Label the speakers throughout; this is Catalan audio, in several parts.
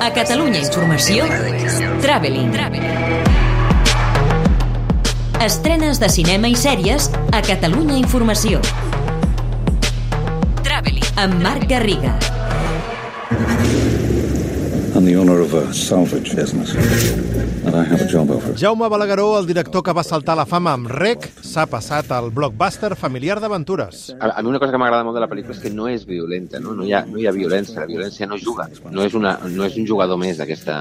Speaker 1: A Catalunya Informació, Traveling. Estrenes de cinema i sèries a Catalunya Informació. Traveling. Amb Marc Garriga.
Speaker 2: I'm the owner of a salvage business,
Speaker 3: Jaume Balagueró, el director que va saltar la fama amb Rec, s'ha passat al blockbuster familiar d'aventures.
Speaker 4: A, a mi una cosa que m'agrada molt de la pel·lícula és que no és violenta, no? No hi ha, no hi ha violència, la violència no juga. No és, una, no és un jugador més d'aquesta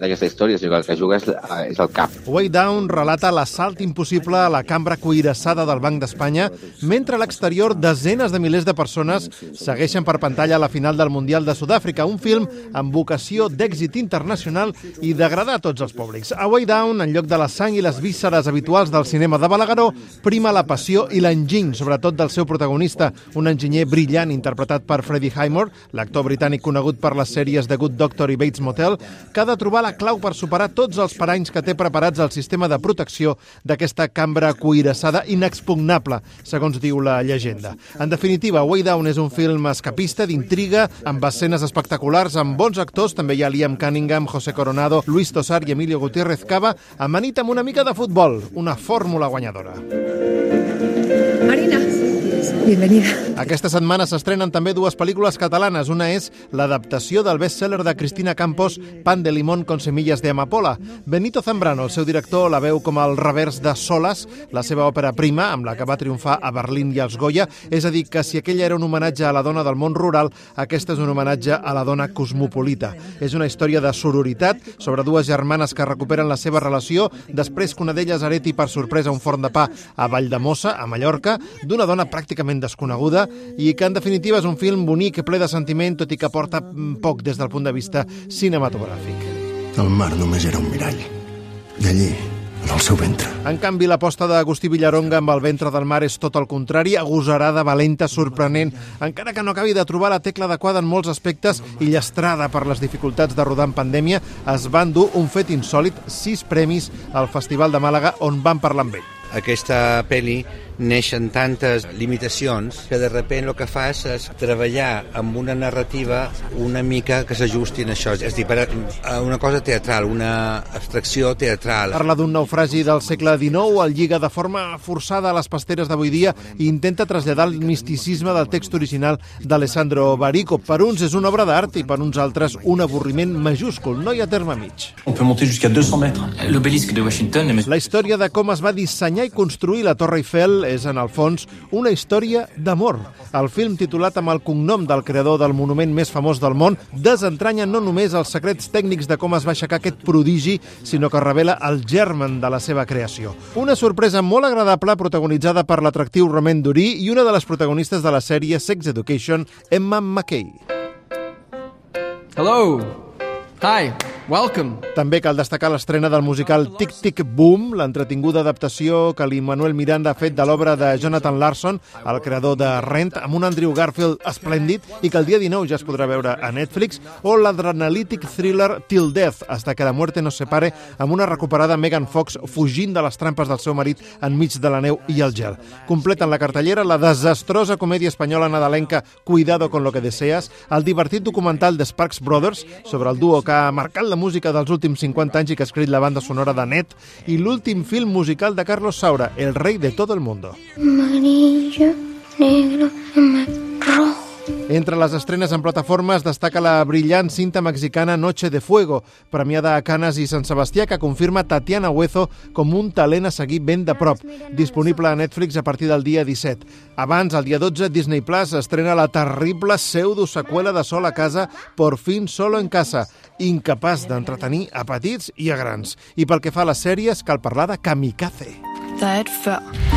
Speaker 4: d'aquesta història, sinó que el que juga és, és el cap.
Speaker 3: Way Down relata l'assalt impossible a la cambra cuirassada del Banc d'Espanya, mentre a l'exterior desenes de milers de persones segueixen per pantalla la final del Mundial de Sud-àfrica, un film amb vocació d'èxit internacional i d'agradar a tots els públics. A Way Down, en lloc de la sang i les vísceres habituals del cinema de Balagueró, prima la passió i l'enginy, sobretot del seu protagonista, un enginyer brillant interpretat per Freddie Highmore, l'actor britànic conegut per les sèries The Good Doctor i Bates Motel, que ha de trobar la clau per superar tots els paranys que té preparats el sistema de protecció d'aquesta cambra cuirassada inexpugnable, segons diu la llegenda. En definitiva, Way Down és un film escapista, d'intriga, amb escenes espectaculars, amb bons actors, també hi ha Liam Cunningham, José Coronado, Luis Tosar i Emilio Gutiérrez Cava, amanit amb una mica de futbol, una fórmula guanyadora.
Speaker 5: Bienvenida.
Speaker 3: Aquesta setmana s'estrenen també dues pel·lícules catalanes. Una és l'adaptació del best-seller de Cristina Campos, Pan de limón con semillas de amapola. Benito Zambrano, el seu director, la veu com el revers de Solas, la seva òpera prima, amb la que va triomfar a Berlín i als Goya. És a dir, que si aquella era un homenatge a la dona del món rural, aquesta és un homenatge a la dona cosmopolita. És una història de sororitat sobre dues germanes que recuperen la seva relació després que una d'elles hereti per sorpresa un forn de pa a Valldemossa, a Mallorca, d'una dona pràcticament desconeguda i que en definitiva és un film bonic, ple de sentiment, tot i que porta mm, poc des del punt de vista cinematogràfic.
Speaker 6: El mar només era un mirall. I allí, en el seu ventre.
Speaker 3: En canvi, l'aposta d'Agustí Villaronga amb el ventre del mar és tot el contrari, agosarada, valenta, sorprenent, encara que no acabi de trobar la tecla adequada en molts aspectes i llestrada per les dificultats de rodar en pandèmia, es van dur un fet insòlid, sis premis al Festival de Màlaga on van parlar amb ell.
Speaker 7: Aquesta pel·li neixen tantes limitacions que de repent el que fas és treballar amb una narrativa una mica que s'ajusti a això. És a dir, per a una cosa teatral, una abstracció teatral.
Speaker 3: Parla d'un naufragi del segle XIX, el lliga de forma forçada a les pasteres d'avui dia i intenta traslladar el misticisme del text original d'Alessandro Barico. Per uns és una obra d'art i per uns altres un avorriment majúscul. No hi ha terme mig.
Speaker 8: On peut monter jusqu'à 200 mètres.
Speaker 9: L'obélisque de Washington...
Speaker 3: La història de com es va dissenyar i construir la Torre Eiffel és, en el fons, una història d'amor. El film, titulat amb el cognom del creador del monument més famós del món, desentranya no només els secrets tècnics de com es va aixecar aquest prodigi, sinó que revela el germen de la seva creació. Una sorpresa molt agradable protagonitzada per l'atractiu Romain Durí i una de les protagonistes de la sèrie Sex Education, Emma McKay.
Speaker 10: Hello. Hi. Welcome.
Speaker 3: També cal destacar l'estrena del musical Tic Tic Boom, l'entretinguda adaptació que l'Immanuel Miranda ha fet de l'obra de Jonathan Larson, el creador de Rent, amb un Andrew Garfield esplèndid i que el dia 19 ja es podrà veure a Netflix, o l'adrenalític thriller Till Death, hasta que la muerte nos separe, amb una recuperada Megan Fox fugint de les trampes del seu marit enmig de la neu i el gel. Completen la cartellera la desastrosa comèdia espanyola nadalenca Cuidado con lo que deseas, el divertit documental de Sparks Brothers sobre el duo que ha marcat la música dels últims 50 anys i que ha escrit la banda sonora de Net, i l'últim film musical de Carlos Saura, El rei de todo el mundo.
Speaker 11: Amarillo, negro, rojo.
Speaker 3: Entre les estrenes en plataformes destaca la brillant cinta mexicana Noche de Fuego, premiada a Canes i Sant Sebastià, que confirma Tatiana Huezo com un talent a seguir ben de prop, disponible a Netflix a partir del dia 17. Abans, el dia 12, Disney Plus estrena la terrible pseudo-seqüela de Sol a casa, Por fin solo en casa, incapaç d'entretenir a petits i a grans. I pel que fa a les sèries, cal parlar de Kamikaze.
Speaker 5: Et før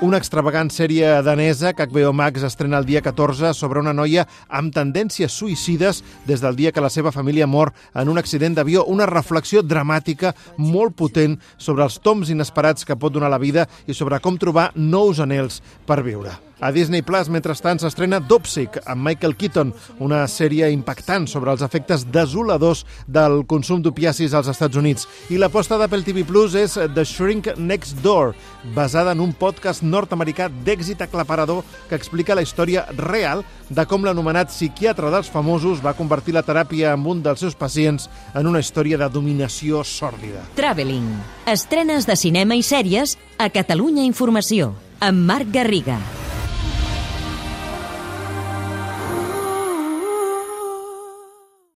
Speaker 3: Una extravagant sèrie danesa que HBO Max estrena el dia 14 sobre una noia amb tendències suïcides des del dia que la seva família mor en un accident d'avió. Una reflexió dramàtica molt potent sobre els toms inesperats que pot donar la vida i sobre com trobar nous anels per viure. A Disney Plus, mentrestant, s'estrena Dopsic, amb Michael Keaton, una sèrie impactant sobre els efectes desoladors del consum d'opiacis als Estats Units. I l'aposta d'Apple TV Plus és The Shrink Next Door, basada en un podcast nord-americà d'èxit aclaparador que explica la història real de com l'anomenat psiquiatre dels famosos va convertir la teràpia amb un dels seus pacients en una història de dominació sòrdida.
Speaker 1: Traveling. Estrenes de cinema i sèries a Catalunya Informació, amb Marc Garriga.